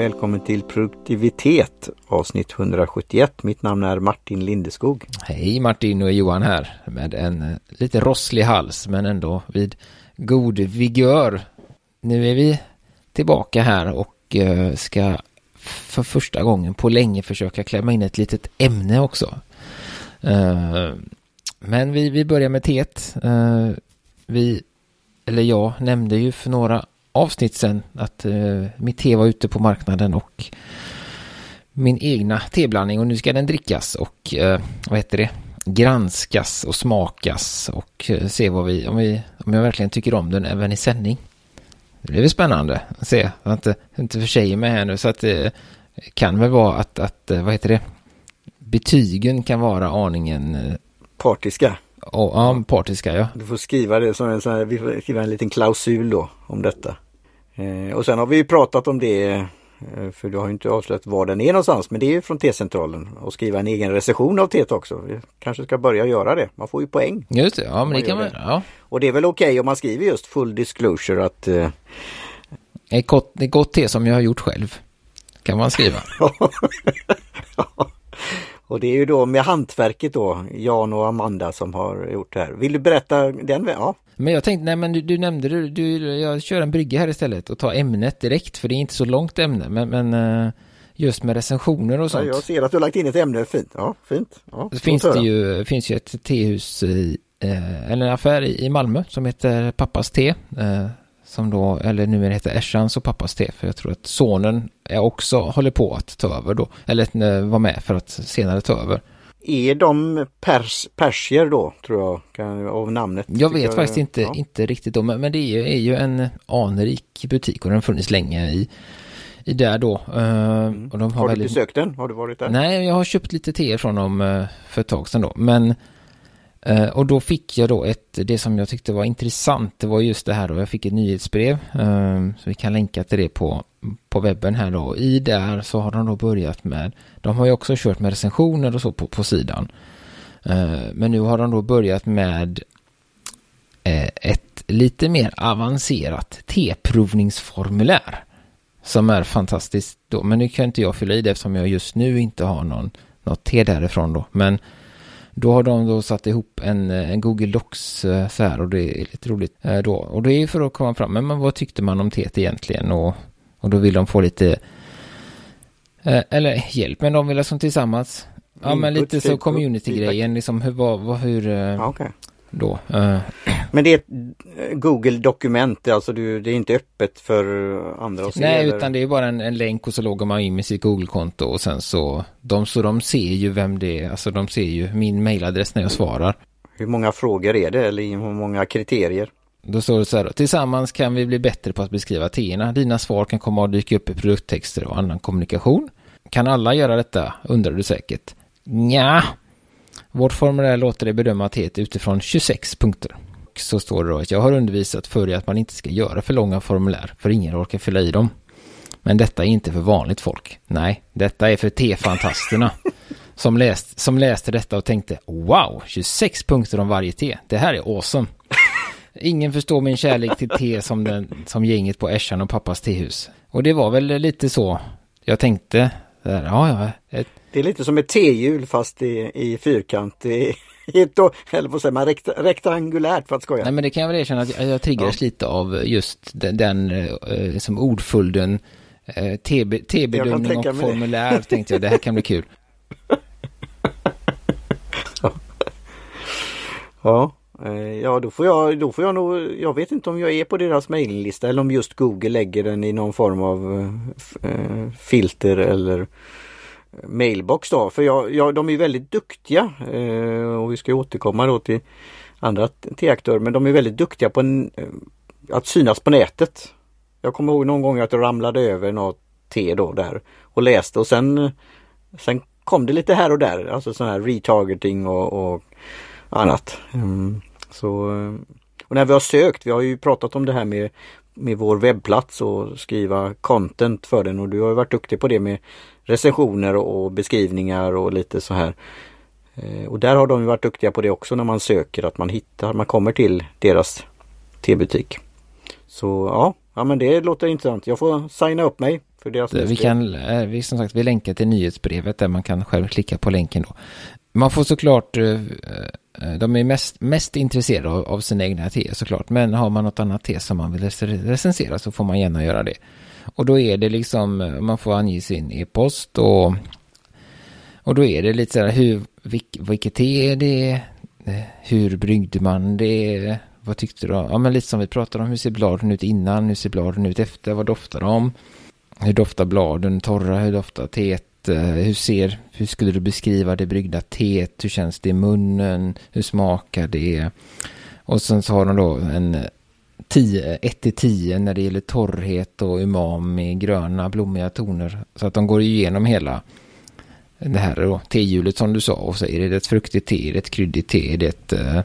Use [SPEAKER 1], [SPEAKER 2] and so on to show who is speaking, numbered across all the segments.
[SPEAKER 1] Välkommen till produktivitet avsnitt 171. Mitt namn är Martin Lindeskog.
[SPEAKER 2] Hej Martin och Johan här med en eh, lite rosslig hals men ändå vid god vigör. Nu är vi tillbaka här och eh, ska för första gången på länge försöka klämma in ett litet ämne också. Eh, men vi, vi börjar med teet. Vi, eller jag nämnde ju för några avsnitt sen att eh, mitt te var ute på marknaden och min egna teblandning och nu ska den drickas och eh, vad heter det? granskas och smakas och eh, se vad vi om, vi, om jag verkligen tycker om den även i sändning. Det blir väl att se. Jag har inte, inte försäger mig här nu så att det kan väl vara att, att eh, vad heter det? Betygen kan vara aningen eh,
[SPEAKER 1] partiska.
[SPEAKER 2] Oh, ja, partiska ja.
[SPEAKER 1] Du får skriva det som en här, vi får skriva en liten klausul då om detta. Eh, och sen har vi pratat om det, eh, för du har inte avslöjat var den är någonstans, men det är från T-centralen och skriva en egen recension av T också. Vi kanske ska börja göra det. Man får ju poäng.
[SPEAKER 2] Just det, ja men det kan man ja.
[SPEAKER 1] Och det är väl okej okay om man skriver just full disclosure att eh...
[SPEAKER 2] ett, gott, ett gott te som jag har gjort själv kan man skriva.
[SPEAKER 1] Och det är ju då med hantverket då, Jan och Amanda som har gjort det här. Vill du berätta den? Ja.
[SPEAKER 2] Men jag tänkte, nej men du, du nämnde det, du, jag kör en brygga här istället och tar ämnet direkt för det är inte så långt ämne. Men, men eh, just med recensioner och sånt.
[SPEAKER 1] Ja, jag ser att du har lagt in ett ämne, fint. Ja, fint. Ja,
[SPEAKER 2] det finns det ju, finns ju ett tehus i, eh, eller en affär i Malmö som heter Pappas Te. Eh, som då, eller numera heter Eschans och pappas te, för jag tror att sonen är också håller på att ta över då, eller eh, vara med för att senare ta över.
[SPEAKER 1] Är de pers, persier då, tror jag, kan, av namnet?
[SPEAKER 2] Jag vet jag, faktiskt inte, ja. inte riktigt då, men, men det är ju, är ju, en anrik butik och den har funnits länge i, i där då. Uh,
[SPEAKER 1] mm. och de har, har du väldigt... besökt den? Har du varit där?
[SPEAKER 2] Nej, jag har köpt lite te från dem uh, för ett tag sedan då, men Eh, och då fick jag då ett, det som jag tyckte var intressant, det var just det här då, jag fick ett nyhetsbrev, uh, så vi kan länka till det på, på webben här då. I där så har de då börjat med, de har ju också kört med recensioner och så på, på sidan. Uh, men nu har de då börjat med eh, ett lite mer avancerat T-provningsformulär. Som är fantastiskt då, men nu kan inte jag fylla i det eftersom jag just nu inte har någon, något T därifrån då. Men då har de då satt ihop en, en Google Docs eh, så här och det är lite roligt eh, då. Och det är för att komma fram, men vad tyckte man om TT egentligen? Och, och då vill de få lite, eh, eller hjälp, men de vill liksom tillsammans, ja men lite så community-grejen, liksom hur, vad, hur, okay då. Uh.
[SPEAKER 1] Men det är ett Google-dokument, alltså du, det är inte öppet för andra att se?
[SPEAKER 2] Nej, eller? utan det är bara en, en, länk och så loggar man in med sitt Google-konto och sen så, de, så de ser ju vem det är, alltså de ser ju min mailadress när jag svarar.
[SPEAKER 1] Hur många frågor är det eller hur många kriterier?
[SPEAKER 2] Då står det så här, tillsammans kan vi bli bättre på att beskriva teerna. Dina svar kan komma att dyka upp i produkttexter och annan kommunikation. Kan alla göra detta, undrar du säkert. Ja, vårt formulär låter dig bedöma teet utifrån 26 punkter. Så står det då att jag har undervisat för dig att man inte ska göra för långa formulär, för ingen orkar fylla i dem. Men detta är inte för vanligt folk. Nej, detta är för te-fantasterna. som, läst, som läste detta och tänkte wow, 26 punkter om varje te. Det här är awesome. Ingen förstår min kärlek till te som, den, som gänget på Äschan och pappas tehus. Och det var väl lite så jag tänkte. Där, ja, ja, ett,
[SPEAKER 1] det är lite som ett T-hjul fast i, i fyrkant. I, eller vad säger man, rekt, rektangulärt för att skoja.
[SPEAKER 2] Nej men det kan jag väl erkänna att jag, jag triggades ja. lite av just den, den eh, som ordföljden eh, T-bedömning och formulär det. tänkte jag det här kan bli kul.
[SPEAKER 1] ja. Eh, ja, då får jag, då får jag nog, jag vet inte om jag är på deras mejllista eller om just Google lägger den i någon form av filter eller mailbox då. För jag, jag, de är väldigt duktiga eh, och vi ska återkomma då till andra T-aktörer men de är väldigt duktiga på en, eh, att synas på nätet. Jag kommer ihåg någon gång att jag ramlade över något T då där och läste och sen eh, Sen kom det lite här och där, alltså sån här retargeting och, och annat. Mm, så, eh, och när vi har sökt, vi har ju pratat om det här med med vår webbplats och skriva content för den och du har varit duktig på det med recensioner och beskrivningar och lite så här. Eh, och där har de varit duktiga på det också när man söker att man hittar, man kommer till deras T-butik. Så ja, ja men det låter intressant. Jag får signa upp mig För deras
[SPEAKER 2] vi kan, eh, vi, som sagt, vi länkar till nyhetsbrevet där man kan själv klicka på länken då. Man får såklart, eh, Eh, de är mest, mest intresserade av, av sina egna teer såklart, men har man något annat te som man vill recensera så får man gärna göra det. Och då är det liksom, eh, man får ange sin e-post och, och då är det lite så här, hur, vilk, vilket te är det, eh, hur bryggde man det, vad tyckte du? Ja, men lite som vi pratade om, hur ser bladen ut innan, hur ser bladen ut efter, vad doftar de? Hur doftar bladen torra, hur doftar teet? Eh, hur ser, hur skulle du beskriva det bryggda teet? Hur känns det i munnen? Hur smakar det? Och sen så har de då en 10, 1 till 10 när det gäller torrhet och umami, gröna blommiga toner. Så att de går igenom hela det här då, tehjulet som du sa och så är det ett fruktigt te, är det ett kryddigt te, är det ett, eh,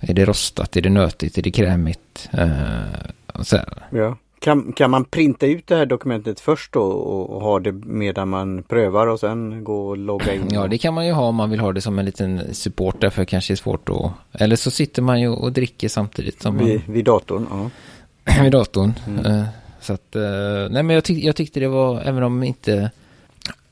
[SPEAKER 2] är det rostat, är det nötigt, är det krämigt? Uh, och så här.
[SPEAKER 1] Ja. Kan, kan man printa ut det här dokumentet först då och, och ha det medan man prövar och sen gå och logga in?
[SPEAKER 2] Ja, det kan man ju ha om man vill ha det som en liten support därför kanske det är svårt att... Eller så sitter man ju och dricker samtidigt. Som
[SPEAKER 1] vid, man... vid datorn, ja.
[SPEAKER 2] vid datorn. Mm. Uh, så att, uh, nej men jag, tyck, jag tyckte det var, även om inte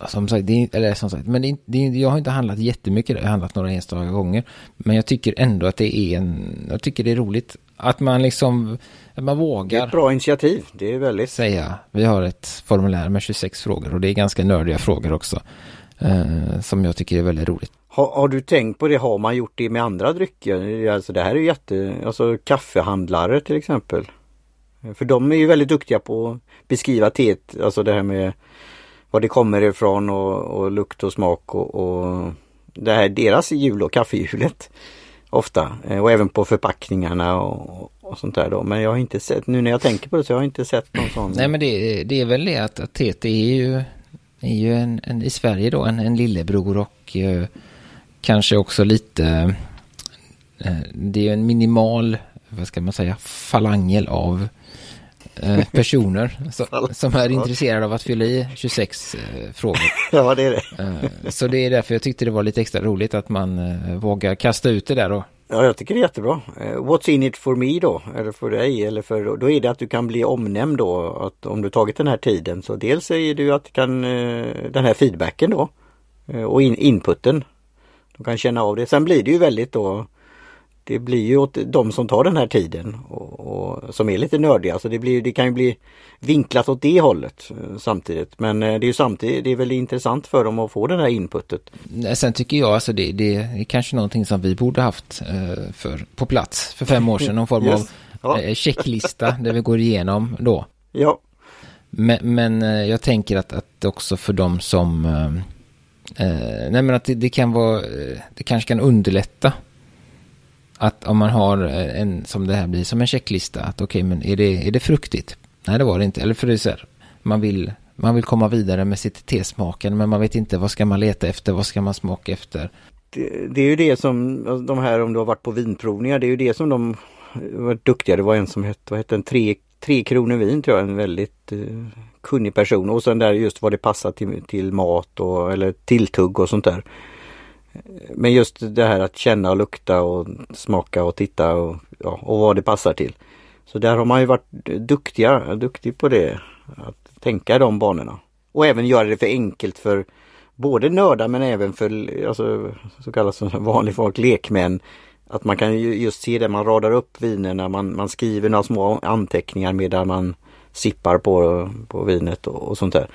[SPEAKER 2] som sagt, det eller som sagt, men det, det, jag har inte handlat jättemycket, jag har handlat några enstaka gånger. Men jag tycker ändå att det är en, jag tycker det är roligt att man liksom, att man vågar. Det är
[SPEAKER 1] ett bra initiativ, det är väldigt.
[SPEAKER 2] Säga, vi har ett formulär med 26 frågor och det är ganska nördiga frågor också. Eh, som jag tycker är väldigt roligt.
[SPEAKER 1] Har, har, du tänkt på det, har man gjort det med andra drycker? Alltså det här är jätte, alltså kaffehandlare till exempel. För de är ju väldigt duktiga på att beskriva teet, alltså det här med var det kommer ifrån och, och lukt och smak och, och det här deras jul och kaffehjulet. Ofta eh, och även på förpackningarna och, och sånt där då. Men jag har inte sett, nu när jag tänker på det så har jag inte sett någon sån.
[SPEAKER 2] Nej men det, det är väl det att, att TT är ju, är ju en, en, i Sverige då en, en lillebror och eh, kanske också lite, eh, det är en minimal, vad ska man säga, falangel av Eh, personer som, som är intresserade av att fylla i 26 eh, frågor.
[SPEAKER 1] Ja, det är det.
[SPEAKER 2] Eh, så det är därför jag tyckte det var lite extra roligt att man vågar kasta ut det där då.
[SPEAKER 1] Ja, jag tycker det är jättebra. What's in it for me då? Eller för dig? Eller för, då är det att du kan bli omnämnd då. Att om du tagit den här tiden så dels säger du att kan, den här feedbacken då och in, inputen. De kan känna av det. Sen blir det ju väldigt då det blir ju åt de som tar den här tiden och, och som är lite nördiga. Så det, blir, det kan ju bli vinklat åt det hållet eh, samtidigt. Men eh, det är ju samtidigt, det är väl intressant för dem att få den här inputet.
[SPEAKER 2] Sen tycker jag alltså det, det är kanske någonting som vi borde haft eh, för, på plats för fem år sedan. Någon form yes. av ja. checklista där vi går igenom då.
[SPEAKER 1] Ja.
[SPEAKER 2] Men, men jag tänker att, att också för dem som Eh, nej men att det, det, kan vara, det kanske kan underlätta att om man har eh, en, som det här blir, som en checklista, att okej, okay, men är det, är det fruktigt? Nej, det var det inte. Eller för det är så här, man vill, man vill komma vidare med sitt tesmaken, men man vet inte vad ska man leta efter, vad ska man smaka efter?
[SPEAKER 1] Det, det är ju det som de här, om du har varit på vinprovningar, det är ju det som de var duktiga. Det var en som hette, vad hette den, tre, tre kronor vin tror jag, en väldigt uh, kunnig person. Och sen där just vad det passar till, till mat och eller tilltugg och sånt där. Men just det här att känna och lukta och smaka och titta och, ja, och vad det passar till. Så där har man ju varit duktiga, duktig på det. Att tänka i de banorna. Och även göra det för enkelt för både nördar men även för alltså, så kallat vanlig folk, lekmän. Att man kan ju just se det, man radar upp vinerna, man, man skriver några små anteckningar medan man sippar på, på vinet och, och sånt där.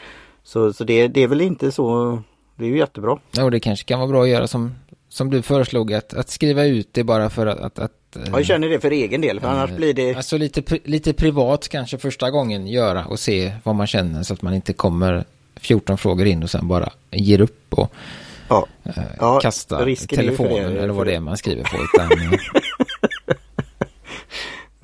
[SPEAKER 1] Så, så det, det är väl inte så det är ju jättebra.
[SPEAKER 2] Ja, och det kanske kan vara bra att göra som, som du föreslog, att, att skriva ut det bara för att... att, att
[SPEAKER 1] ja, jag känner det för egen del, för äh, annars blir det...
[SPEAKER 2] Alltså lite, lite privat kanske första gången göra och se vad man känner så att man inte kommer 14 frågor in och sen bara ger upp och ja. Äh, ja, kastar telefonen eller vad det är man skriver på. Utan,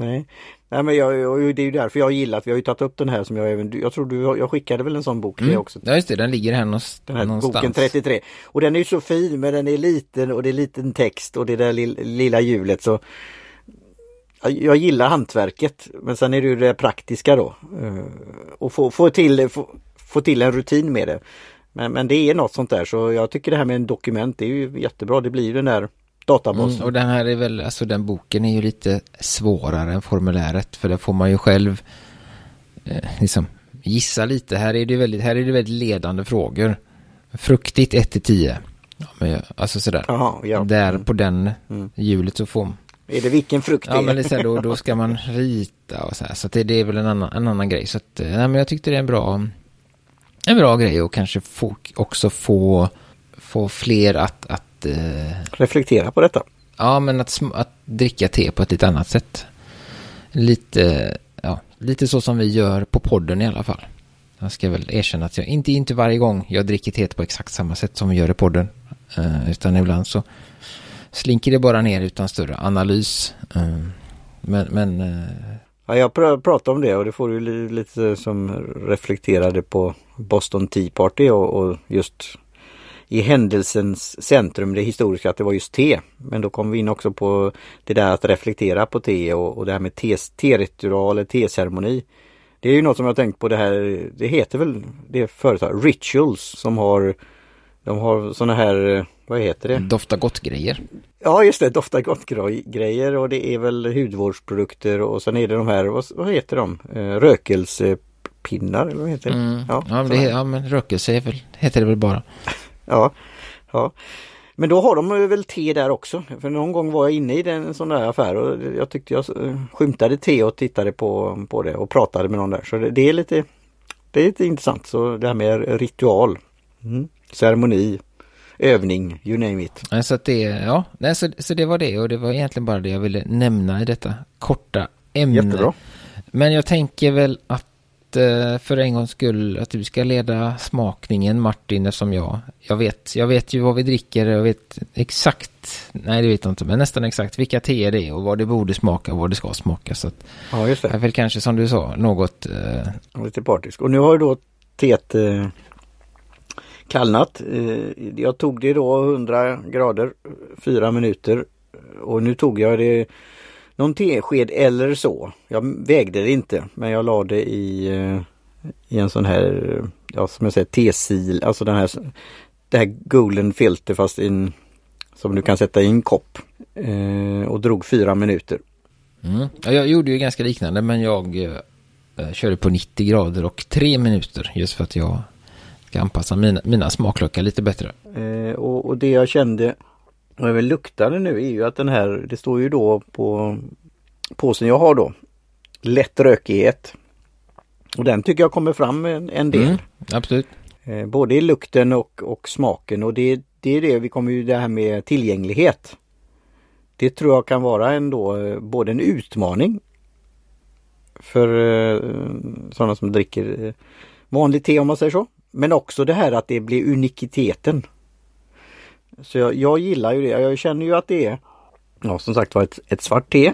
[SPEAKER 1] Nej. Nej men jag, det är ju därför jag gillar att vi har ju tagit upp den här som jag även, jag tror du, jag skickade väl en sån bok till mm. också.
[SPEAKER 2] Ja just det, den ligger här någonstans.
[SPEAKER 1] Den här någonstans. boken 33. Och den är ju så fin men den är liten och det är liten text och det där lilla hjulet så jag gillar hantverket men sen är det ju det praktiska då. Eh, och få, få, till, få, få till en rutin med det. Men, men det är något sånt där så jag tycker det här med en dokument det är ju jättebra. Det blir ju den där databasen. Mm,
[SPEAKER 2] och den här är väl, alltså den boken är ju lite svårare än formuläret för där får man ju själv eh, liksom gissa lite. Här är det väldigt, här är det väldigt ledande frågor. Fruktigt 1 till 10. Ja, alltså sådär.
[SPEAKER 1] Aha, ja.
[SPEAKER 2] Där på den mm. hjulet så får
[SPEAKER 1] Är det vilken frukt det
[SPEAKER 2] är? Ja, men liksom, då, då ska man rita och så här. Så det, det, är väl en annan, en annan grej. Så att, nej, men jag tyckte det är en bra, en bra grej och kanske få, också få, få fler att, att eh,
[SPEAKER 1] reflektera på detta.
[SPEAKER 2] Ja, men att, att dricka te på ett lite annat sätt. Lite, ja, lite så som vi gör på podden i alla fall. Jag ska väl erkänna att jag inte, inte varje gång jag dricker te på exakt samma sätt som vi gör i podden. Uh, utan ibland så slinker det bara ner utan större analys. Uh, men, men uh...
[SPEAKER 1] Ja, jag pr pratade om det och det får ju lite som reflekterade på Boston Tea Party och, och just i händelsens centrum, det historiska, att det var just te. Men då kom vi in också på det där att reflektera på te och, och det här med te-ritual eller te-ceremoni. Det är ju något som jag tänkt på det här, det heter väl det företag, Rituals som har de har sådana här, vad heter det?
[SPEAKER 2] Dofta gott-grejer.
[SPEAKER 1] Ja just det, dofta gott-grejer och det är väl hudvårdsprodukter och sen är det de här, vad, vad heter de? Eh, rökelsepinnar eller vad heter det?
[SPEAKER 2] Mm. Ja, ja, men det, ja men rökelse väl, heter det väl bara.
[SPEAKER 1] Ja, ja. Men då har de väl te där också. För någon gång var jag inne i en sån där affär och jag tyckte jag skymtade te och tittade på, på det och pratade med någon där. Så det, det är lite det är lite intressant. Så det här med ritual, mm. ceremoni, övning, you name it.
[SPEAKER 2] Så, att det, ja, så, så det var det och det var egentligen bara det jag ville nämna i detta korta ämne.
[SPEAKER 1] Jättebra.
[SPEAKER 2] Men jag tänker väl att Eh, för en gångs skull att du ska leda smakningen Martin eftersom jag, jag vet, jag vet ju vad vi dricker, jag vet exakt, nej det vet jag inte, men nästan exakt vilka teer det är och vad det borde smaka och vad det ska smaka. Så att,
[SPEAKER 1] ja, just det. Jag
[SPEAKER 2] vill kanske som du sa, något...
[SPEAKER 1] Eh... Lite partisk. Och nu har ju då teet eh, kallnat. Eh, jag tog det då 100 grader, fyra minuter och nu tog jag det någon tesked eller så. Jag vägde det inte men jag la det i, eh, i en sån här, ja som jag säger, tesil, alltså den här, det här golden filter fast in, som du kan sätta i en kopp. Eh, och drog fyra minuter.
[SPEAKER 2] Mm. Ja, jag gjorde ju ganska liknande men jag eh, körde på 90 grader och tre minuter just för att jag ska anpassa mina, mina smaklökar lite bättre.
[SPEAKER 1] Eh, och, och det jag kände och jag luktade nu är ju att den här, det står ju då på påsen jag har då, lätt rökighet. Och den tycker jag kommer fram en, en del. Mm,
[SPEAKER 2] absolut.
[SPEAKER 1] Eh, både i lukten och, och smaken och det, det är det vi kommer ju det här med tillgänglighet. Det tror jag kan vara ändå eh, både en utmaning för eh, sådana som dricker vanligt te om man säger så. Men också det här att det blir unikiteten. Så jag, jag, gillar ju det. Jag känner ju att det är ja, som sagt var ett, ett svart te.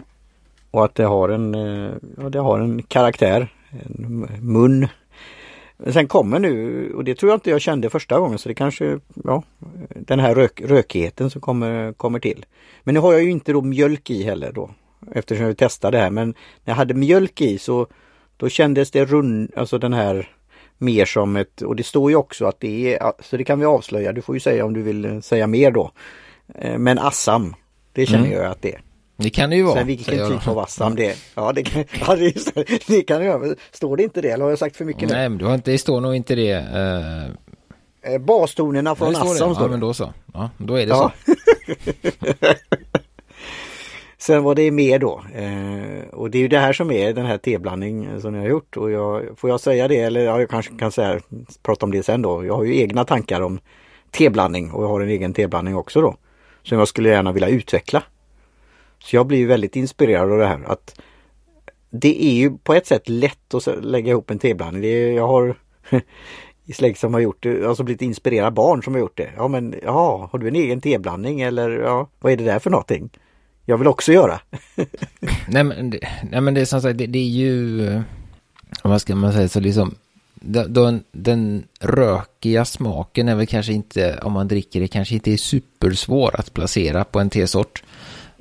[SPEAKER 1] Och att det har en, eh, ja, det har en karaktär, en mun. Men sen kommer nu, och det tror jag inte jag kände första gången, så det kanske, ja, den här rök, rökigheten som kommer, kommer till. Men nu har jag ju inte då mjölk i heller då, eftersom jag testade det här. Men när jag hade mjölk i så då kändes det rund, alltså den här mer som ett, och det står ju också att det är, så det kan vi avslöja, du får ju säga om du vill säga mer då. Eh, men Assam, det känner mm. jag att det är.
[SPEAKER 2] Det kan det ju vara.
[SPEAKER 1] Sen vilken typ av Assam det är. Ja, det kan, ja, det, det kan vara. Står det inte det eller har jag sagt för mycket?
[SPEAKER 2] Nej, men du har inte, det står nog inte det. Uh...
[SPEAKER 1] Bastonerna från
[SPEAKER 2] Assam
[SPEAKER 1] står
[SPEAKER 2] det. Ja, men då så. Ja, då är det ja. så.
[SPEAKER 1] Sen vad det är mer då. Eh, och det är ju det här som är den här teblandning som jag har gjort. Och jag, får jag säga det eller ja, jag kanske kan säga, prata om det sen då. Jag har ju egna tankar om teblandning och jag har en egen teblandning också då. Som jag skulle gärna vilja utveckla. Så jag blir väldigt inspirerad av det här att det är ju på ett sätt lätt att lägga ihop en teblandning. Det är, jag har i släkt som har gjort det, alltså blivit inspirerad barn som har gjort det. Ja men ja, har du en egen teblandning eller ja, vad är det där för någonting? Jag vill också göra.
[SPEAKER 2] nej, men det, nej men det är som sagt, det, det är ju, vad ska man säga, så liksom, den, den rökiga smaken är väl kanske inte, om man dricker det, kanske inte är supersvår att placera på en tesort.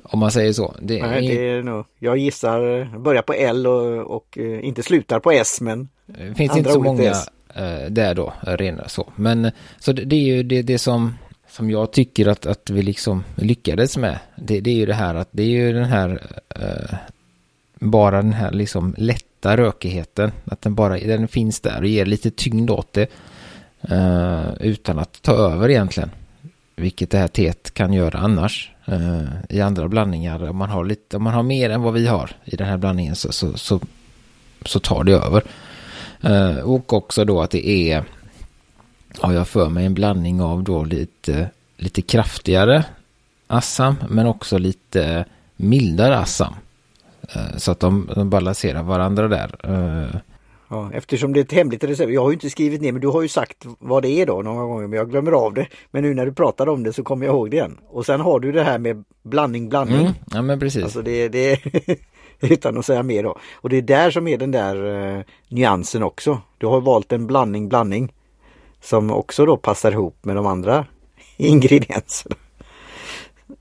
[SPEAKER 2] Om man säger så.
[SPEAKER 1] Det, Nej, det är nog, jag gissar, börjar på L och, och uh, inte slutar på S men
[SPEAKER 2] Det finns inte så många uh, där då, rena så. Men så det, det är ju det, det som som jag tycker att, att vi liksom lyckades med, det, det är ju det här att det är ju den här, uh, bara den här liksom lätta rökigheten. Att den bara den finns där och ger lite tyngd åt det. Uh, utan att ta över egentligen. Vilket det här teet kan göra annars. Uh, I andra blandningar. Om man, har lite, om man har mer än vad vi har i den här blandningen så, så, så, så tar det över. Uh, och också då att det är, har jag för mig, en blandning av då lite, lite kraftigare Assam men också lite mildare Assam. Så att de, de balanserar varandra där.
[SPEAKER 1] Ja, eftersom det är ett hemligt recept. Jag har ju inte skrivit ner men du har ju sagt vad det är då några gånger men jag glömmer av det. Men nu när du pratar om det så kommer jag ihåg det igen. Och sen har du det här med blandning, blandning. Mm,
[SPEAKER 2] ja men precis.
[SPEAKER 1] Alltså det, det utan att säga mer då. Och det är där som är den där uh, nyansen också. Du har valt en blandning, blandning. Som också då passar ihop med de andra ingredienserna.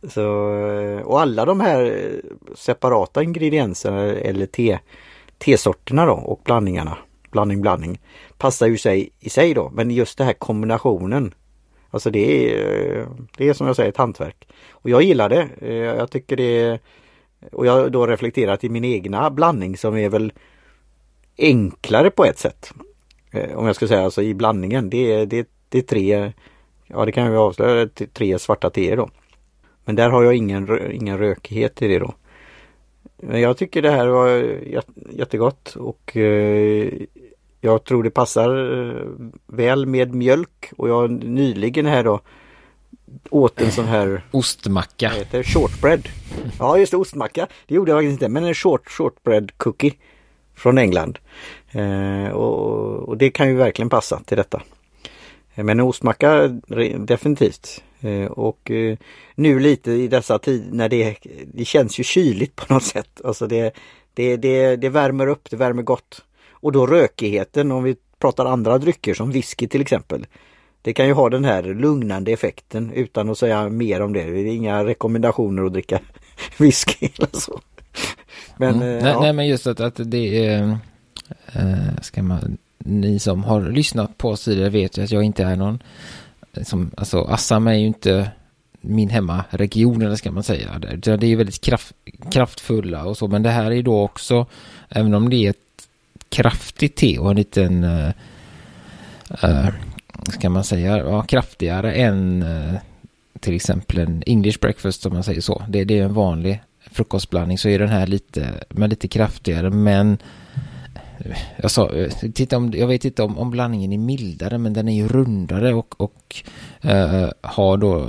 [SPEAKER 1] Så, och alla de här separata ingredienserna eller te tesorterna då och blandningarna, blandning blandning, passar ju sig i sig då. Men just den här kombinationen, alltså det är, det är som jag säger ett hantverk. Och jag gillar det. Eh, jag tycker det är, och jag har då reflekterat i min egna blandning som är väl enklare på ett sätt. Eh, om jag ska säga alltså i blandningen. Det är, det, det är tre, ja det kan vi avslöja, tre svarta teer då. Men där har jag ingen, ingen rökighet i det då. Men jag tycker det här var jättegott och eh, jag tror det passar eh, väl med mjölk och jag nyligen här då åt en sån här
[SPEAKER 2] ostmacka.
[SPEAKER 1] Heter shortbread. Ja just det, ostmacka. Det gjorde jag faktiskt inte men en short shortbread cookie från England. Eh, och, och, det kan ju verkligen passa till detta. Eh, men en ostmacka definitivt. Eh, och eh, nu lite i dessa tider när det, det känns ju kyligt på något sätt. Alltså det, det, det, det värmer upp, det värmer gott. Och då rökigheten om vi pratar andra drycker som whisky till exempel. Det kan ju ha den här lugnande effekten utan att säga mer om det. Det är inga rekommendationer att dricka whisky eller så.
[SPEAKER 2] Men, mm. Eh, nej, ja. nej, men just att, att det är... Äh, ska man, ni som har lyssnat på oss tidigare vet ju att jag inte är någon som, alltså Assam är ju inte min hemmaregion eller ska man säga. Det är ju väldigt kraft, kraftfulla och så, men det här är då också, även om det är ett kraftigt te och en liten, uh, uh, ska man säga, ja, kraftigare än uh, till exempel en English breakfast om man säger så. Det, det är en vanlig frukostblandning så är den här lite, men lite kraftigare men jag, sa, titta om, jag vet inte om, om blandningen är mildare men den är ju rundare och, och eh, har då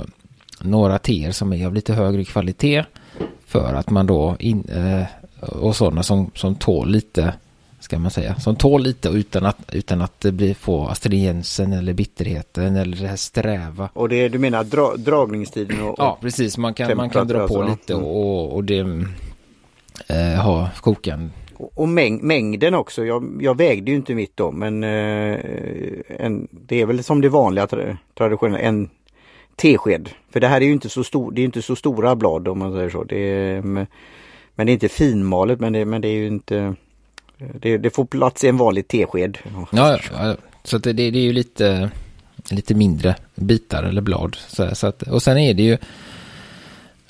[SPEAKER 2] några teer som är av lite högre kvalitet för att man då in, eh, och sådana som, som tål lite ska man säga, som tål lite utan att, utan att det blir få astringensen eller bitterheten eller det här sträva.
[SPEAKER 1] Och det du menar dra, dragningstiden? Och,
[SPEAKER 2] ja, precis. Man kan, man kan dra på alltså. lite och, och det eh, ha kokan
[SPEAKER 1] och mäng mängden också. Jag, jag, vägde ju inte mitt då men eh, en, det är väl som det vanliga tra traditionella, en tesked. För det här är ju inte så, stor, det är inte så stora blad om man säger så. Det är, men det är inte finmalet men det, men det är ju inte det, det får plats i en vanlig tesked.
[SPEAKER 2] Ja, ja, så det, det, är ju lite, lite mindre bitar eller blad. Så, så att, och sen är det ju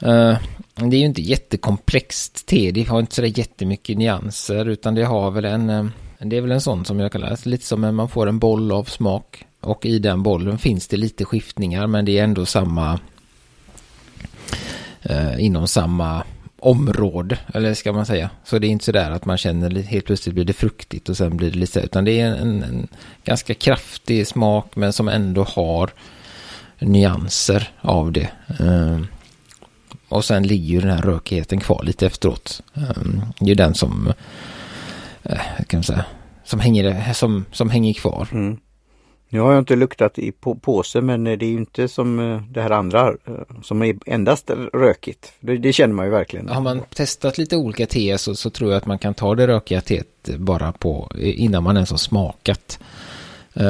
[SPEAKER 2] uh, det är ju inte jättekomplext te, det har inte så jättemycket nyanser utan det har väl en, eh, det är väl en sån som jag kallar det, lite som när man får en boll av smak och i den bollen finns det lite skiftningar men det är ändå samma Uh, inom samma område, eller ska man säga. Så det är inte sådär att man känner helt plötsligt blir det fruktigt och sen blir det lite, utan det är en, en ganska kraftig smak men som ändå har nyanser av det. Um, och sen ligger ju den här rökigheten kvar lite efteråt. Um, det är ju den som, uh, kan man säga, som hänger, som, som hänger kvar. Mm.
[SPEAKER 1] Nu har jag inte luktat i på, påse men det är ju inte som eh, det här andra eh, som är endast rökigt. Det, det känner man ju verkligen.
[SPEAKER 2] Har man testat lite olika te så, så tror jag att man kan ta det rökiga teet bara på innan man ens har smakat.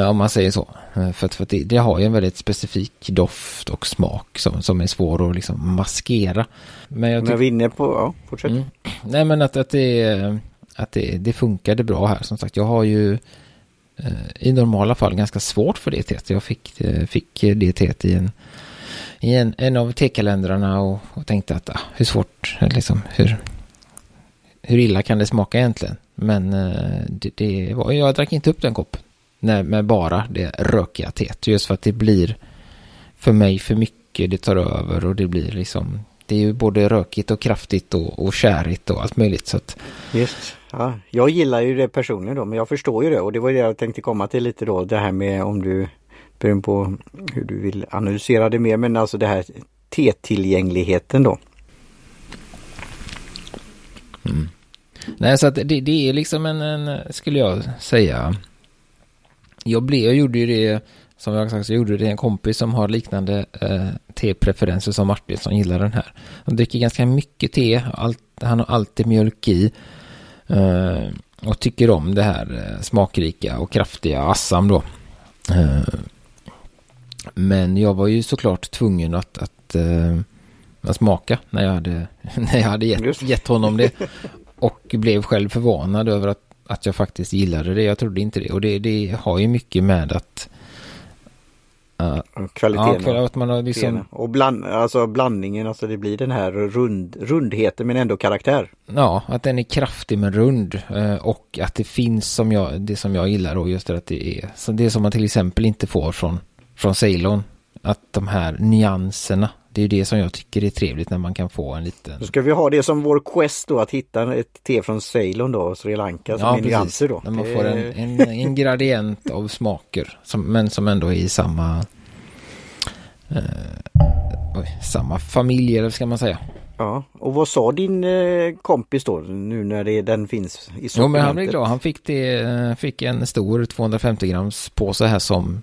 [SPEAKER 2] Om man säger så. Eh, för att, för att det, det, har ju en väldigt specifik doft och smak som, som är svår att liksom maskera.
[SPEAKER 1] Men jag, jag vinner på, ja, fortsätt. Mm.
[SPEAKER 2] Nej men att, att, det, att det, det funkade bra här. Som sagt, jag har ju eh, Eh, i normala fall ganska svårt för det teet. Jag fick, eh, fick det teet i en, i en, en av tekalendrarna och, och tänkte att ah, hur svårt, liksom, hur, hur illa kan det smaka egentligen? Men eh, det, det var, jag drack inte upp den koppen. Nej, med bara det rökiga teet. Just för att det blir för mig för mycket. Det tar över och det blir liksom. Det är ju både rökigt och kraftigt och, och kärigt och allt möjligt. Så att...
[SPEAKER 1] Just, ja. Jag gillar ju det personligen då men jag förstår ju det och det var det jag tänkte komma till lite då. Det här med om du beroende på hur du vill analysera det mer men alltså det här T-tillgängligheten då.
[SPEAKER 2] Mm. Nej så att det, det är liksom en, en, skulle jag säga. Jag, blev, jag gjorde ju det som jag sagt så gjorde det en kompis som har liknande eh, tepreferenser som Martin som gillar den här. Han dricker ganska mycket te, allt, han har alltid mjölk i. Eh, och tycker om det här eh, smakrika och kraftiga Assam då. Eh, men jag var ju såklart tvungen att, att, uh, att smaka när jag hade, när jag hade gett, gett honom det. Och blev själv förvånad över att, att jag faktiskt gillade det. Jag trodde inte det. Och det, det har ju mycket med att
[SPEAKER 1] Uh, Kvaliteten.
[SPEAKER 2] Ja, att man har liksom...
[SPEAKER 1] Och bland, alltså blandningen, alltså det blir den här rund, rundheten men ändå karaktär.
[SPEAKER 2] Ja, att den är kraftig men rund. Uh, och att det finns som jag, det som jag gillar då, just det att det är, så det som man till exempel inte får från från Ceylon. Att de här nyanserna, det är det som jag tycker är trevligt när man kan få en liten...
[SPEAKER 1] Då ska vi ha det som vår quest då att hitta ett te från Ceylon då, Sri Lanka som ja, är nyanser då.
[SPEAKER 2] När man får en, en, en gradient av smaker som, men som ändå är i samma eh, oj, samma familj eller ska man säga.
[SPEAKER 1] Ja, och vad sa din eh, kompis då nu när det, den finns i sortimentet?
[SPEAKER 2] Jo men han blev glad, han fick, det, eh, fick en stor 250 grams påse här som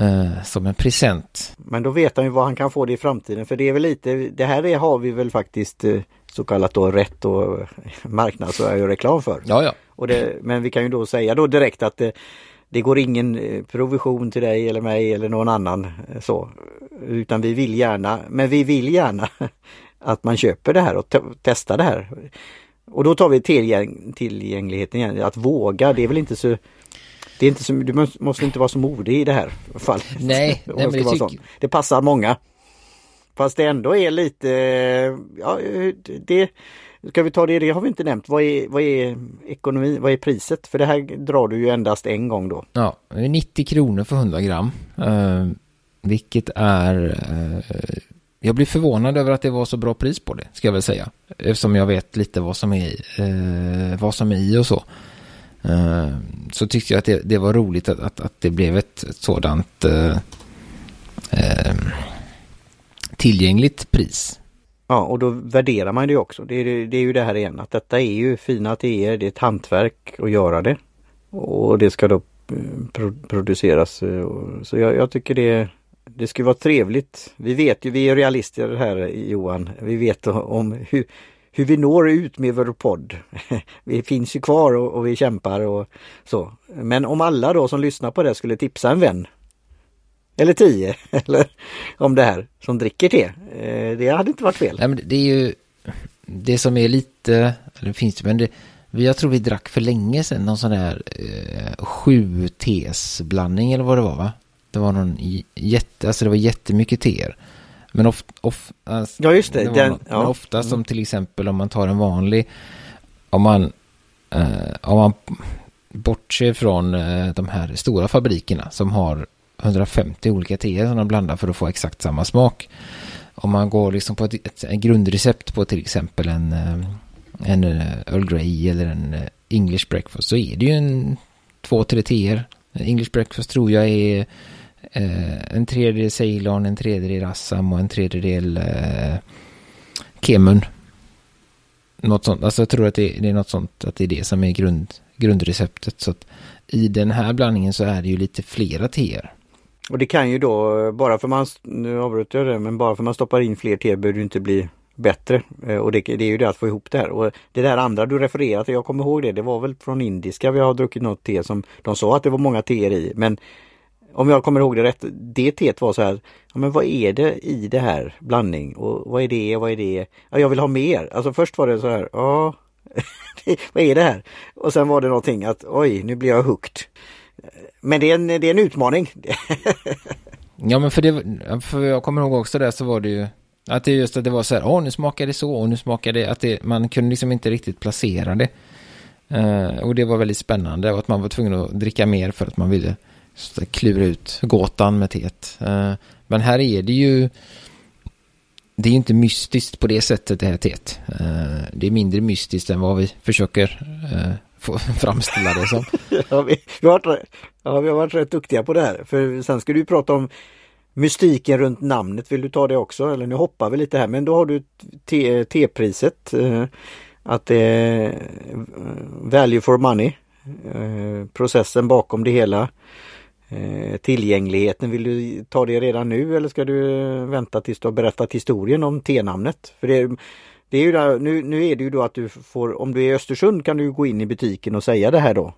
[SPEAKER 2] eh, som en present.
[SPEAKER 1] Men då vet han ju vad han kan få det i framtiden för det är väl lite, det här är, har vi väl faktiskt eh, så kallat då rätt och marknadsföring reklam för.
[SPEAKER 2] Ja, ja.
[SPEAKER 1] Och det, men vi kan ju då säga då direkt att det, det går ingen eh, provision till dig eller mig eller någon annan eh, så. Utan vi vill gärna, men vi vill gärna att man köper det här och testar det här. Och då tar vi tillgäng tillgängligheten igen, att våga, det är väl inte så det är inte så, du måste inte vara så modig i det här fallet.
[SPEAKER 2] Nej, nej men det,
[SPEAKER 1] tyck... det passar många. Fast det ändå är lite, ja det Ska vi ta det, det har vi inte nämnt. Vad är, vad är ekonomi, vad är priset? För det här drar du ju endast en gång då.
[SPEAKER 2] Ja, 90 kronor för 100 gram. Uh, vilket är uh, jag blir förvånad över att det var så bra pris på det, ska jag väl säga. Eftersom jag vet lite vad som är, uh, vad som är i och så. Eh, så tyckte jag att det, det var roligt att, att, att, det blev ett, ett sådant eh, eh, tillgängligt pris.
[SPEAKER 1] Ja, och då värderar man det också. Det är, det är ju det här igen att detta är ju fina teer, det är ett hantverk att göra det. Och det ska då pro produceras. Så jag, jag, tycker det, det skulle vara trevligt. Vi vet ju, vi är realister här Johan. Vi vet om hur, hur vi når ut med vår podd. Vi finns ju kvar och, och, vi kämpar och så. Men om alla då som lyssnar på det skulle tipsa en vän eller tio eller om det här som dricker te. Eh, det hade inte varit fel.
[SPEAKER 2] Nej, men det är ju det som är lite, det finns men det, jag tror vi drack för länge sedan någon sån där eh, sju tes blandning eller vad det var va? Det var någon jätte, alltså det var jättemycket teer. Men, of, of, alltså,
[SPEAKER 1] ja, just det. det den,
[SPEAKER 2] ja. Men ofta som till exempel om man tar en vanlig, om man, eh, om man bortser från eh, de här stora fabrikerna som har 150 olika teer som de blandar för att få exakt samma smak. Om man går liksom på ett, ett, ett grundrecept på till exempel en, eh, en eh, Earl Grey eller en eh, English breakfast så är det ju en två, tre teer. English breakfast tror jag är eh, en tredjedel Ceylon, en tredjedel Assam och en tredjedel eh, Kemun. Något sånt, alltså jag tror att det, det, är något sånt, att det är det som är grund, grundreceptet. Så att i den här blandningen så är det ju lite flera teer.
[SPEAKER 1] Och det kan ju då, bara för man, nu avbryter jag det, men bara för man stoppar in fler teer behöver det inte bli bättre. Eh, och det, det, är ju det att få ihop det här. Och det där andra du refererar till, jag kommer ihåg det, det var väl från indiska vi har druckit något te som de sa att det var många teer i. Men om jag kommer ihåg det rätt, det teet var så här, ja, men vad är det i det här blandning och vad är det, vad är det? Ja, jag vill ha mer. Alltså först var det så här, ja, vad är det här? Och sen var det någonting att oj, nu blir jag hooked. Men det är en, det är en utmaning.
[SPEAKER 2] ja, men för det, för jag kommer ihåg också det så var det ju att det just att det var så här, åh nu smakar det så och nu smakar det att det, man kunde liksom inte riktigt placera det. Uh, och det var väldigt spännande och att man var tvungen att dricka mer för att man ville klura ut gåtan med teet. Eh, men här är det ju det är inte mystiskt på det sättet det här teet. Eh, det är mindre mystiskt än vad vi försöker eh, få framställa det som.
[SPEAKER 1] ja, vi, vi, har varit, ja, vi har varit rätt duktiga på det här. För sen ska du prata om mystiken runt namnet. Vill du ta det också? Eller nu hoppar vi lite här men då har du T-priset. Att det är value for money. Processen bakom det hela. Eh, tillgängligheten, vill du ta det redan nu eller ska du vänta tills du har berättat historien om T-namnet? För det det är ju där, nu, nu är det ju då att du får, om du är i Östersund kan du gå in i butiken och säga det här då.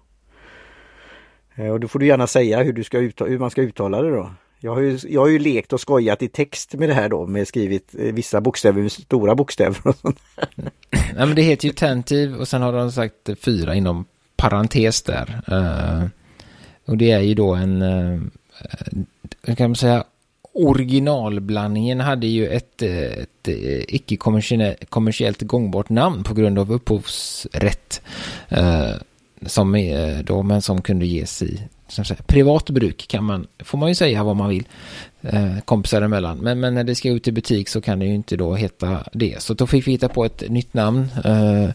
[SPEAKER 1] Eh, och då får du gärna säga hur, du ska uttala, hur man ska uttala det då. Jag har, ju, jag har ju lekt och skojat i text med det här då med skrivit eh, vissa bokstäver med stora bokstäver och sånt.
[SPEAKER 2] Nej men det heter ju tentiv och sen har de sagt fyra inom parentes där. Uh, och det är ju då en, eh, eh, kan man säga, originalblandningen hade ju ett, ett eh, icke kommersiellt gångbart namn på grund av upphovsrätt. Eh, som är eh, då, men som kunde ges i som privat bruk kan man, får man ju säga vad man vill, eh, kompisar emellan. Men, men när det ska ut i butik så kan det ju inte då heta det. Så då fick vi hitta på ett nytt namn. Eh,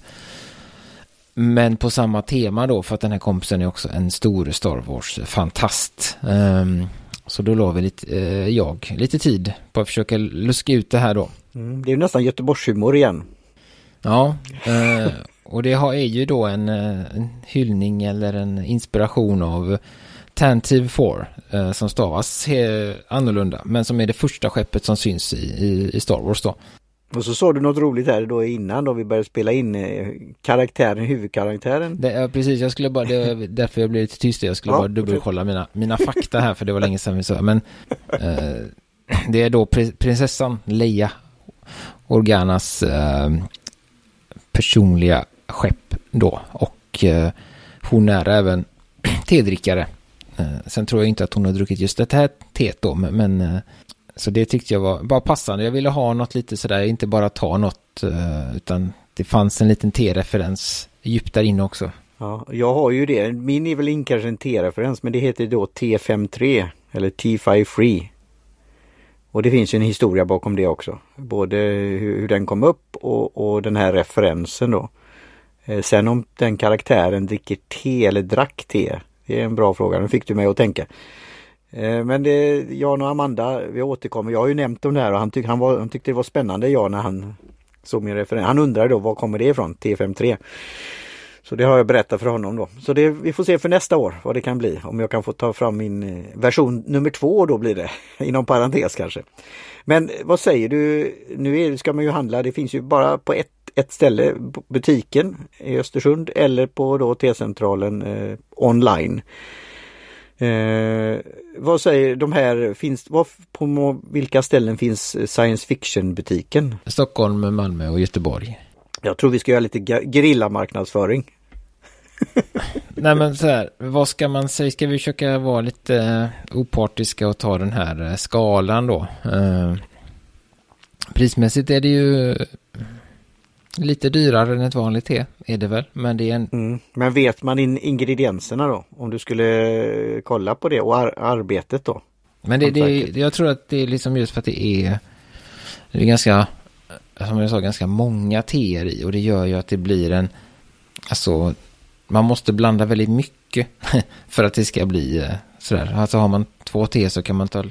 [SPEAKER 2] men på samma tema då, för att den här kompisen är också en stor Star Wars-fantast. Um, så då la vi lite, eh, jag lite tid på att försöka luska ut det här då.
[SPEAKER 1] Mm, det är nästan Göteborgshumor igen.
[SPEAKER 2] Ja, eh, och det har, är ju då en, eh, en hyllning eller en inspiration av Tantive 4 eh, som stavas annorlunda men som är det första skeppet som syns i, i, i Star Wars då.
[SPEAKER 1] Och så sa du något roligt här då innan då vi började spela in eh, karaktären, huvudkaraktären.
[SPEAKER 2] Det, ja, precis, jag skulle bara, det var därför jag blev lite tyst. Jag skulle ja, bara dubbelkolla mina, mina fakta här för det var länge sedan vi sa. Men eh, det är då prinsessan Leia, Organas eh, personliga skepp då. Och eh, hon är även tedrickare. Eh, sen tror jag inte att hon har druckit just det här teet då, men, men eh, så det tyckte jag var bara passande. Jag ville ha något lite sådär, inte bara ta något, eh, utan det fanns en liten T-referens djupt där inne också.
[SPEAKER 1] Ja, jag har ju det. Min är väl kanske en T-referens, men det heter då T53 eller T53. Och det finns ju en historia bakom det också. Både hur, hur den kom upp och, och, den här referensen då. Eh, sen om den karaktären dricker te eller drack te. Det är en bra fråga, nu fick du mig att tänka. Eh, men det, Jan och Amanda, vi återkommer. Jag har ju nämnt om det här och han, tyck, han, var, han tyckte det var spännande Jan, när han såg min referens. Han undrade då var kommer det ifrån, T53. Så det har jag berättat för honom då. Så det, vi får se för nästa år vad det kan bli. Om jag kan få ta fram min eh, version nummer två då blir det. Inom parentes kanske. Men eh, vad säger du? Nu är, ska man ju handla. Det finns ju bara på ett, ett ställe. Butiken i Östersund eller på då T-centralen eh, online. Eh, vad säger de här, finns, vad, på vilka ställen finns science fiction butiken?
[SPEAKER 2] Stockholm, Malmö och Göteborg.
[SPEAKER 1] Jag tror vi ska göra lite gerillamarknadsföring.
[SPEAKER 2] Nej men så här, vad ska man säga? Ska vi försöka vara lite eh, opartiska och ta den här eh, skalan då? Eh, prismässigt är det ju Lite dyrare än ett vanligt te är det väl, men det är en...
[SPEAKER 1] Mm. Men vet man in ingredienserna då? Om du skulle kolla på det och ar arbetet då?
[SPEAKER 2] Men det, det, jag tror att det är liksom just för att det är, det är ganska, som jag sa, ganska många teer i och det gör ju att det blir en, alltså, man måste blanda väldigt mycket för att det ska bli eh, sådär. Alltså har man två te så kan man ta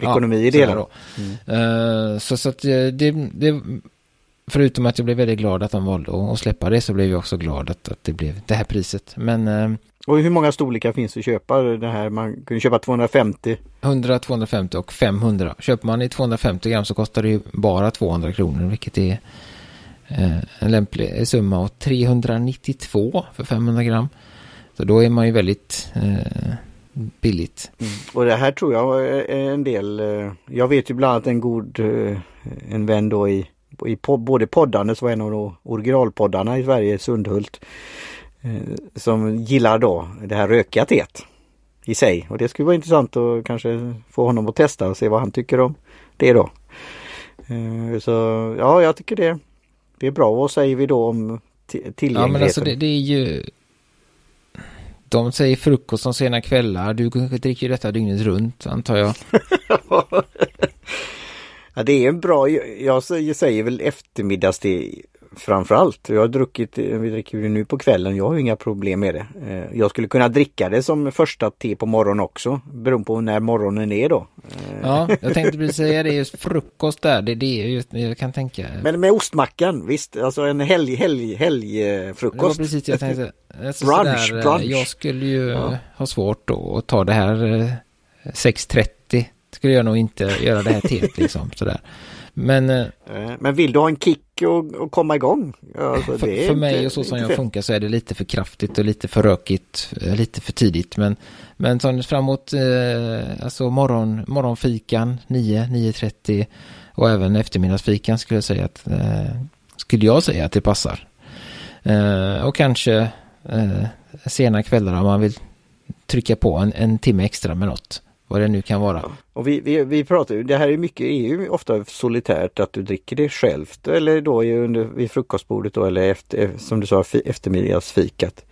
[SPEAKER 1] Ekonomi ja, i det då.
[SPEAKER 2] Mm. Uh, så, så att eh, det, det förutom att jag blev väldigt glad att de valde att släppa det så blev jag också glad att, att det blev det här priset. Men, eh,
[SPEAKER 1] och hur många storlekar finds det att köpa? Det här, man kan köpa 250.
[SPEAKER 2] 100, 250 och 500. Köper man i 250 gram så kostar det ju bara 200 kronor vilket är eh, en lämplig summa. Och 392 för 500 gram. Så då är man ju väldigt eh, billigt.
[SPEAKER 1] Mm. Och det här tror jag är en del. Eh, jag vet ju bland annat en god eh, en vän då i i både poddandet var en av originalpoddarna i Sverige, Sundhult, eh, som gillar då det här rökiga teet i sig. Och det skulle vara intressant att kanske få honom att testa och se vad han tycker om det då. Eh, så ja, jag tycker det, det är bra. Vad säger vi då om tillgängligheten? Ja, men alltså
[SPEAKER 2] det, det är ju de säger frukost som sena kvällar. Du dricker detta dygnet runt antar jag.
[SPEAKER 1] ja, det är en bra, jag säger väl eftermiddagste framförallt. Jag har druckit, vi dricker ju nu på kvällen, jag har inga problem med det. Eh, jag skulle kunna dricka det som första te på morgonen också, beroende på när morgonen är då.
[SPEAKER 2] Eh. Ja, jag tänkte precis säga det, just frukost där, det är det just, jag kan tänka.
[SPEAKER 1] Men med ostmackan, visst, alltså en helg, helg, helgfrukost. Det var
[SPEAKER 2] precis jag tänkte. Alltså brunch, sådär, brunch. Jag skulle ju ja. ha svårt att ta det här 6.30, eh, skulle jag nog inte göra det här teet liksom sådär. Men, eh,
[SPEAKER 1] eh, men vill du ha en kick och, och komma igång?
[SPEAKER 2] Alltså, för, för mig och så som jag funkar så är det lite för kraftigt och lite för rökigt, eh, lite för tidigt. Men, men framåt, eh, alltså morgon, morgonfikan 9, 9.30 och även eftermiddagsfikan skulle jag säga att, eh, skulle jag säga att det passar. Eh, och kanske sena kvällar om man vill trycka på en, en timme extra med något vad det nu kan vara.
[SPEAKER 1] Och vi, vi, vi pratar ju, det här är mycket, är ju ofta solitärt att du dricker det självt eller då under, vid frukostbordet då eller efter, eh, som du sa eftermiddagsfikat.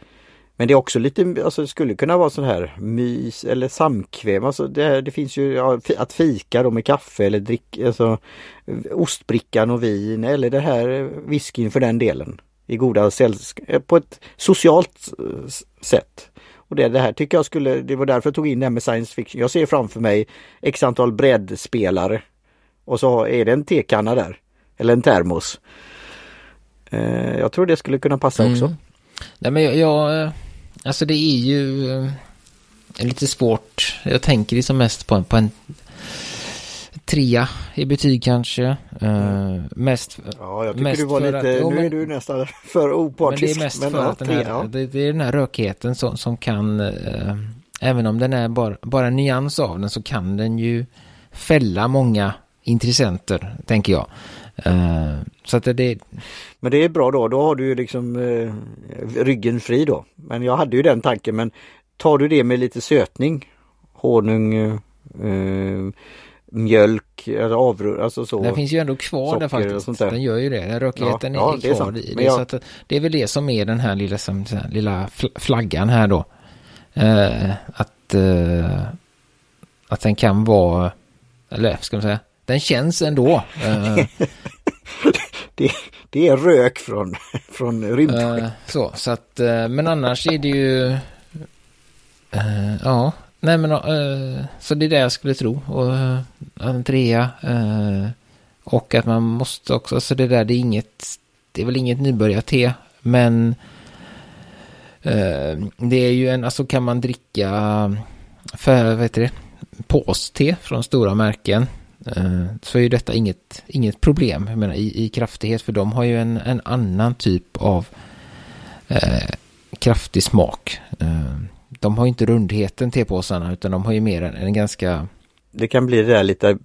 [SPEAKER 1] Men det är också lite, alltså det skulle kunna vara sån här mys eller samkväm. Alltså det, här, det finns ju ja, att fika då med kaffe eller drick, alltså ostbrickan och vin eller det här eh, whiskyn för den delen. I goda sällskap, eh, på ett socialt sätt. Och det, det här tycker jag skulle, det var därför jag tog in det här med science fiction. Jag ser framför mig x antal breddspelare och så är det en tekanna där. Eller en termos. Eh, jag tror det skulle kunna passa mm. också.
[SPEAKER 2] Nej men jag, jag, alltså det är ju eh, lite svårt. Jag tänker liksom mest på en, på en trea i betyg kanske. Uh, mest
[SPEAKER 1] Ja, jag tycker mest du var lite, att, nu men, är du nästan för opartisk.
[SPEAKER 2] Men det är mest men, för att den här, ja. det, det, är den här rökigheten som, som kan, uh, även om den är bara, bara nyans av den så kan den ju fälla många intressenter, tänker jag. Uh, så att det,
[SPEAKER 1] Men det är bra då, då har du ju liksom ryggen fri då. Men jag hade ju den tanken, men tar du det med lite sötning, honung, mjölk, avrund, alltså så.
[SPEAKER 2] Den finns ju ändå kvar där faktiskt. Den gör ju det. Den rökigheten ja, är ja, kvar är i det. Jag... Så att det är väl det som är den här lilla, som, här, lilla flaggan här då. Eh, att, eh, att den kan vara, eller ska man säga, den känns ändå. Eh,
[SPEAKER 1] det, det är rök från, från rymdskepp.
[SPEAKER 2] Eh, så, så att, eh, men annars är det ju, eh, ja, Nej men uh, så det är det jag skulle tro. Och eh, uh, en trea. Uh, och att man måste också, så det där det är inget, det är väl inget nybörjarte. Men uh, det är ju en, alltså kan man dricka för, vad heter det, påste från stora märken. så är ju detta inget, inget problem, jag menar i, i kraftighet. För de har ju en, en annan typ av kraftig smak de har inte rundheten tepåsarna utan de har ju mer en, en ganska
[SPEAKER 1] det kan bli det där lite,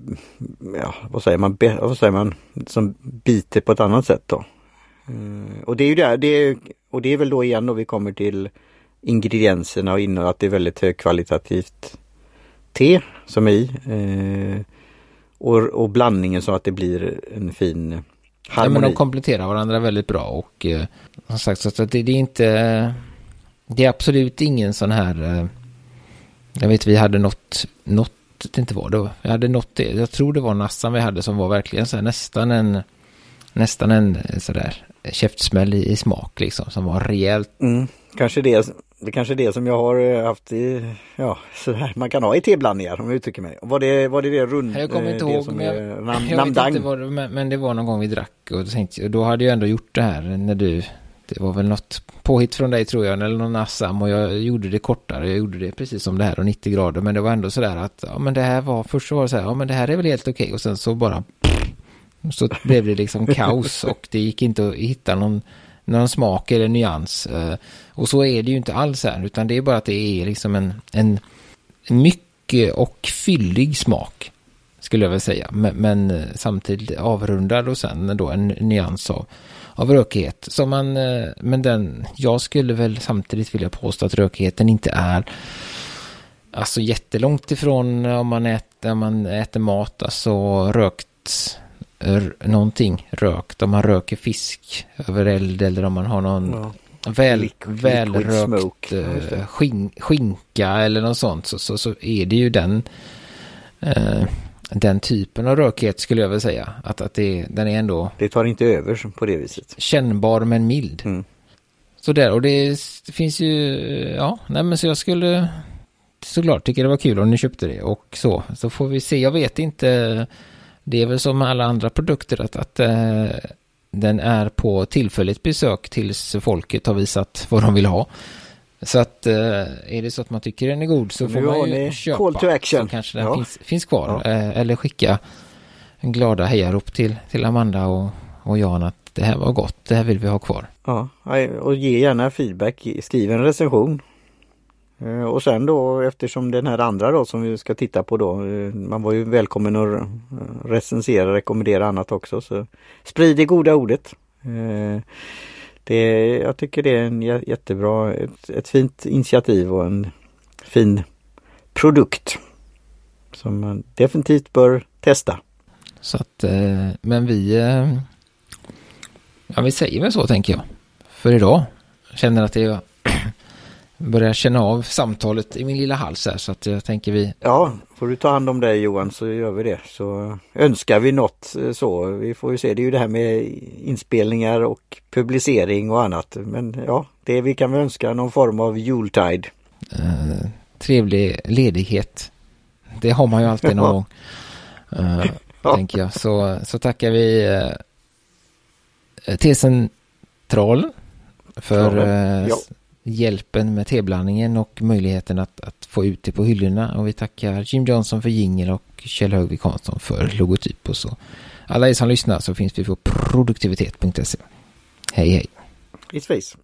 [SPEAKER 1] ja vad säger man, vad säger man, som biter på ett annat sätt då. Mm, och det är ju det, det är, och det är väl då igen då vi kommer till ingredienserna och in att det är väldigt högkvalitativt te som är i. Eh, och, och blandningen så att det blir en fin harmoni.
[SPEAKER 2] Ja, men de kompletterar varandra väldigt bra och eh, som sagt så att det, det är inte det är absolut ingen sån här... Eh, jag vet vi hade något, något, det inte var det. Vi hade något, jag tror det var Nassan vi hade som var verkligen så här, nästan en, nästan en eh, sådär käftsmäll i, i smak liksom som var rejält.
[SPEAKER 1] Mm, kanske det, det kanske är det som jag har eh, haft i, ja, så här man kan ha i teblandningar om jag uttrycker mig. Var det, var det det rund?
[SPEAKER 2] Jag kommer inte ihåg, men jag, nam, jag vet inte vad det, men, men det var någon gång vi drack och tänkte, då hade jag ändå gjort det här när du det var väl något påhitt från dig tror jag, eller någon Assam och jag gjorde det kortare. Jag gjorde det precis som det här och 90 grader, men det var ändå sådär att, ja men det här var, först så var det så här, ja men det här är väl helt okej okay. och sen så bara, så blev det liksom kaos och det gick inte att hitta någon, någon smak eller nyans. Eh, och så är det ju inte alls här, utan det är bara att det är liksom en, en mycket och fyllig smak skulle jag väl säga, men, men eh, samtidigt avrundad och sen då en nyans av av rökighet. Så man, eh, men den, jag skulle väl samtidigt vilja påstå att rökigheten inte är alltså jättelångt ifrån om man äter, om man äter mat, alltså rökt någonting rökt. Om man röker fisk över eld eller om man har någon ja. väl, välrökt eh, skin, skinka eller något sånt så, så, så är det ju den eh, den typen av rökighet skulle jag väl säga. Att, att det, den är ändå...
[SPEAKER 1] Det tar inte över på det viset.
[SPEAKER 2] Kännbar men mild. Mm. Så där och det, finns ju, ja, nej men så jag skulle såklart tycka det var kul om ni köpte det och så. Så får vi se, jag vet inte. Det är väl som med alla andra produkter att, att äh, den är på tillfälligt besök tills folket har visat vad de vill ha. Så att äh, är det så att man tycker den är god så får man ju köpa. Call to action. Så kanske den ja. finns, finns kvar. Ja. Äh, eller skicka en glada hejarop till, till Amanda och, och Jan att det här var gott, det här vill vi ha kvar.
[SPEAKER 1] Ja, och ge gärna feedback, skriv en recension. Eh, och sen då eftersom den här andra då som vi ska titta på då, eh, man var ju välkommen att eh, recensera, rekommendera annat också. Så sprid det goda ordet. Det, jag tycker det är en jättebra, ett, ett fint initiativ och en fin produkt. Som man definitivt bör testa.
[SPEAKER 2] Så att, eh, men vi, eh, ja vi säger väl så tänker jag. För idag. Känner att det är börjar känna av samtalet i min lilla hals här så att jag tänker vi...
[SPEAKER 1] Ja, får du ta hand om dig Johan så gör vi det. Så önskar vi något eh, så. Vi får ju se, det är ju det här med inspelningar och publicering och annat. Men ja, det vi kan väl önska någon form av jultide.
[SPEAKER 2] Uh, trevlig ledighet. Det har man ju alltid någon gång. Uh, ja. Tänker jag. Så, så tackar vi uh, T-centralen för uh, ja hjälpen med teblandningen och möjligheten att, att, få ut det på hyllorna. Och vi tackar Jim Johnson för jingel och Kjell Högvik Hansson för logotyp och så. Alla er som lyssnar så finns vi på produktivitet.se. Hej hej!
[SPEAKER 1] It's.